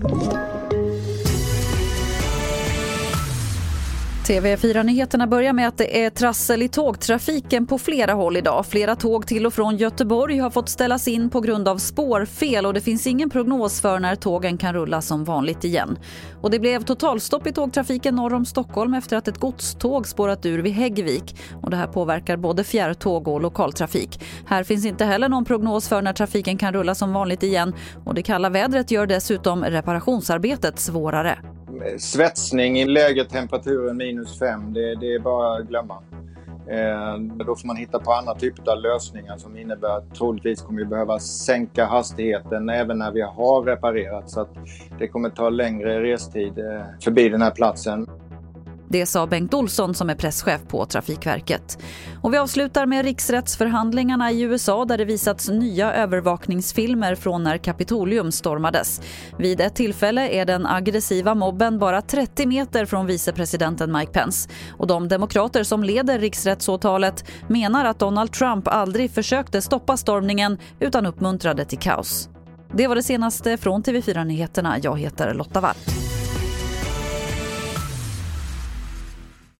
Thank you. TV4-nyheterna börjar med att det är trassel i tågtrafiken på flera håll idag. Flera tåg till och från Göteborg har fått ställas in på grund av spårfel och det finns ingen prognos för när tågen kan rulla som vanligt igen. Och det blev totalstopp i tågtrafiken norr om Stockholm efter att ett godståg spårat ur vid Häggvik. Och det här påverkar både fjärrtåg och lokaltrafik. Här finns inte heller någon prognos för när trafiken kan rulla som vanligt igen och det kalla vädret gör dessutom reparationsarbetet svårare svetsning i lägre temperatur än minus 5, det, det är bara att glömma. Eh, då får man hitta på andra typer av lösningar som innebär att troligtvis kommer vi behöva sänka hastigheten även när vi har reparerat. Så att det kommer ta längre restid eh, förbi den här platsen. Det sa Bengt Olsson som är presschef på Trafikverket. Och vi avslutar med riksrättsförhandlingarna i USA där det visats nya övervakningsfilmer från när Kapitolium stormades. Vid ett tillfälle är den aggressiva mobben bara 30 meter från vicepresidenten Mike Pence. Och de demokrater som leder riksrättsåtalet menar att Donald Trump aldrig försökte stoppa stormningen utan uppmuntrade till kaos. Det var det senaste från TV4 Nyheterna. Jag heter Lotta Wall.